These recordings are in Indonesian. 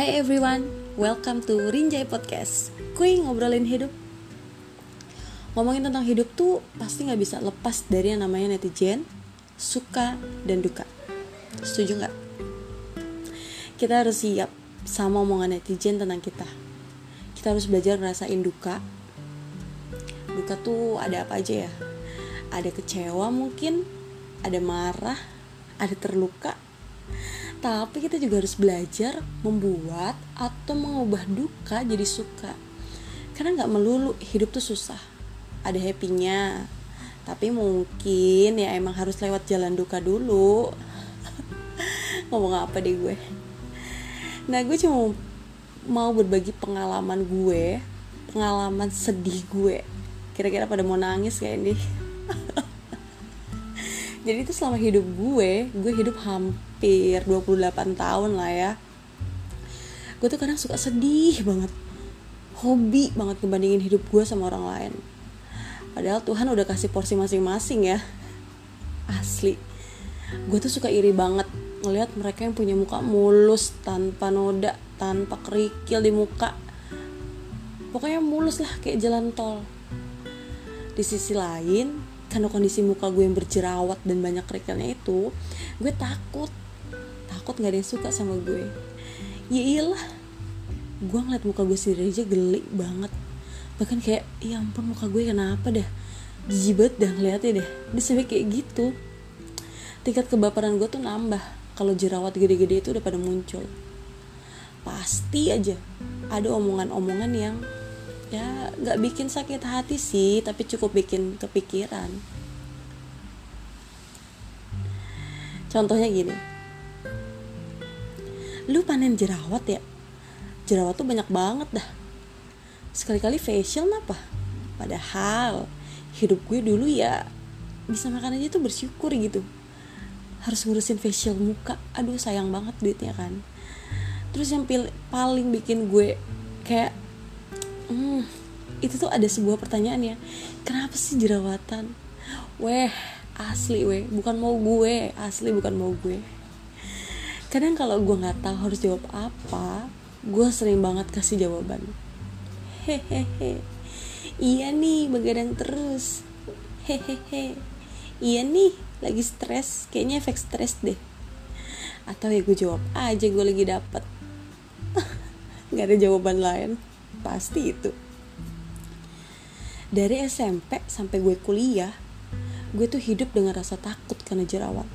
Hai everyone, welcome to Rinjai Podcast. Kui ngobrolin hidup. Ngomongin tentang hidup tuh pasti gak bisa lepas dari yang namanya netizen Suka dan duka. Setuju gak? Kita harus siap sama omongan netizen tentang kita. Kita harus belajar ngerasain duka. Duka tuh ada apa aja ya? Ada kecewa mungkin, ada marah, ada terluka, tapi kita juga harus belajar membuat atau mengubah duka jadi suka. Karena nggak melulu hidup tuh susah ada happynya. Tapi mungkin ya emang harus lewat jalan duka dulu. Ngomong apa deh gue? Nah gue cuma mau berbagi pengalaman gue pengalaman sedih gue. Kira-kira pada mau nangis kayak ini jadi itu selama hidup gue gue hidup hampir hampir 28 tahun lah ya. Gue tuh kadang suka sedih banget. Hobi banget ngebandingin hidup gue sama orang lain. Padahal Tuhan udah kasih porsi masing-masing ya. Asli. Gue tuh suka iri banget ngelihat mereka yang punya muka mulus tanpa noda tanpa kerikil di muka. Pokoknya mulus lah kayak jalan tol. Di sisi lain karena kondisi muka gue yang berjerawat dan banyak kerikilnya itu gue takut. Takut nggak ada yang suka sama gue. Ya iyalah gue ngeliat muka gue sendiri aja geli banget. Bahkan kayak ya ampun muka gue kenapa dah? Jijik dah ngeliatnya deh. Dia sampai kayak gitu. Tingkat kebaperan gue tuh nambah kalau jerawat gede-gede itu udah pada muncul. Pasti aja ada omongan-omongan yang ya nggak bikin sakit hati sih tapi cukup bikin kepikiran. Contohnya gini. Lu panen jerawat ya? Jerawat tuh banyak banget dah. Sekali-kali facial apa? Padahal hidup gue dulu ya bisa makan aja tuh bersyukur gitu. Harus ngurusin facial muka. Aduh sayang banget duitnya kan. Terus yang paling bikin gue kayak hmm, itu tuh ada sebuah pertanyaan ya. Kenapa sih jerawatan? Weh asli weh. Bukan mau gue. Asli bukan mau gue. Kadang kalau gue nggak tahu harus jawab apa gue sering banget kasih jawaban. Hehehe. Iya nih begadang terus. Hehehe. Iya nih lagi stres. Kayaknya efek stres deh. Atau ya gue jawab aja gue lagi dapet. Nggak ada jawaban lain pasti itu. Dari SMP sampai gue kuliah gue tuh hidup dengan rasa takut karena jerawat.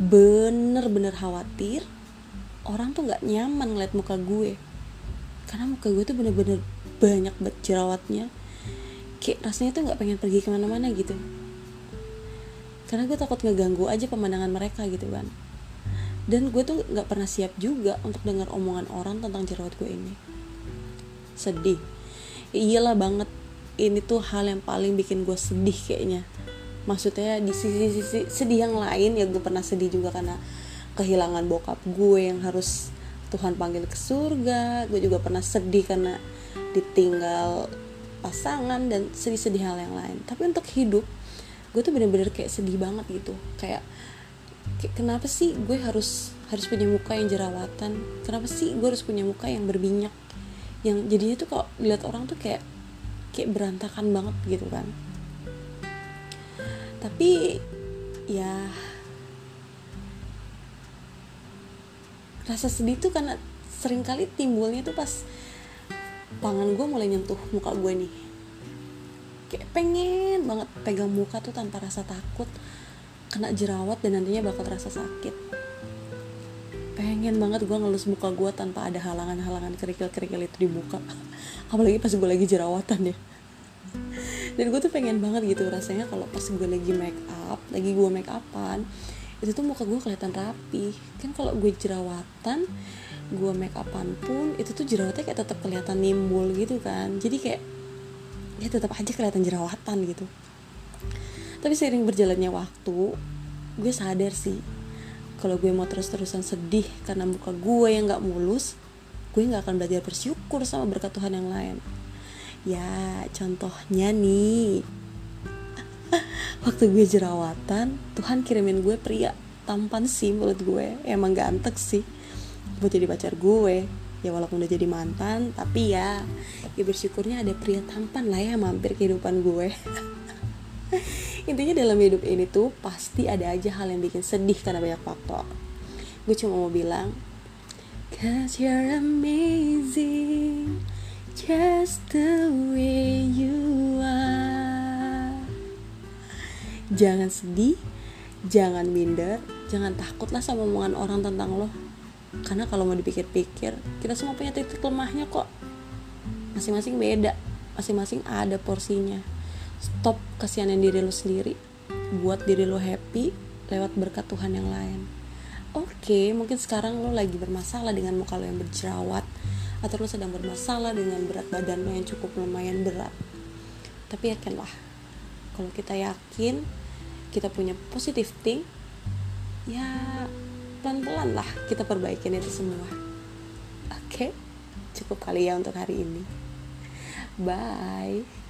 Bener-bener khawatir orang tuh nggak nyaman ngeliat muka gue. Karena muka gue tuh bener-bener banyak banget jerawatnya. Kayak rasanya tuh nggak pengen pergi ke mana-mana gitu. Karena gue takut ngeganggu aja pemandangan mereka gitu kan. Dan gue tuh nggak pernah siap juga untuk dengar omongan orang tentang jerawat gue ini sedih. Iyalah banget ini tuh hal yang paling bikin gue sedih kayaknya. Maksudnya di sisi-sisi sedih yang lain ya gue pernah sedih juga karena kehilangan bokap gue yang harus Tuhan panggil ke surga. Gue juga pernah sedih karena ditinggal pasangan dan sedih-sedih hal yang lain. Tapi untuk hidup gue tuh bener-bener kayak sedih banget gitu. Kayak, kayak kenapa sih gue harus harus punya muka yang jerawatan? Kenapa sih gue harus punya muka yang berminyak yang jadinya tuh kok lihat orang tuh kayak kayak berantakan banget gitu kan. Tapi ya rasa sedih tuh karena sering kali timbulnya tuh pas tangan gue mulai nyentuh muka gue nih. Kayak pengen banget pegang muka tuh tanpa rasa takut kena jerawat dan nantinya bakal terasa sakit pengen banget gue ngelus muka gue tanpa ada halangan-halangan kerikil-kerikil itu di muka apalagi pas gue lagi jerawatan ya. Dan gue tuh pengen banget gitu rasanya kalau pas gue lagi make up lagi gue make upan itu tuh muka gue kelihatan rapi. Kan kalau gue jerawatan gue make upan pun itu tuh jerawatnya kayak tetap kelihatan nimbul gitu kan. Jadi kayak ya tetap aja kelihatan jerawatan gitu. Tapi seiring berjalannya waktu gue sadar sih kalau gue mau terus-terusan sedih karena muka gue yang nggak mulus gue nggak akan belajar bersyukur sama berkat Tuhan yang lain Ya, contohnya nih. Waktu gue jerawatan, Tuhan kirimin gue pria tampan sih menurut gue. Emang ganteng sih. Buat jadi pacar gue. ya walaupun udah jadi mantan tapi ya ya bersyukurnya ada pria tampan lah ya mampir kehidupan gue intinya dalam hidup ini tuh pasti ada aja hal yang bikin sedih karena banyak faktor. Gue cuma mau bilang cause you're amazing just the way you are. Jangan sedih jangan minder jangan takutlah sama omongan orang tentang lo. Karena kalau mau dipikir-pikir kita semua punya titik lemahnya kok. Masing-masing beda masing-masing ada porsinya stop kasihanin diri lo sendiri buat diri lo happy lewat berkat Tuhan yang lain. Oke okay, mungkin sekarang lo lagi bermasalah dengan muka lo yang berjerawat atau lo sedang bermasalah dengan berat badan lo yang cukup lumayan berat. Tapi yakinlah kalau kita yakin kita punya positive thing ya pelan-pelan lah kita perbaikin itu semua. Oke okay? cukup kali ya untuk hari ini. Bye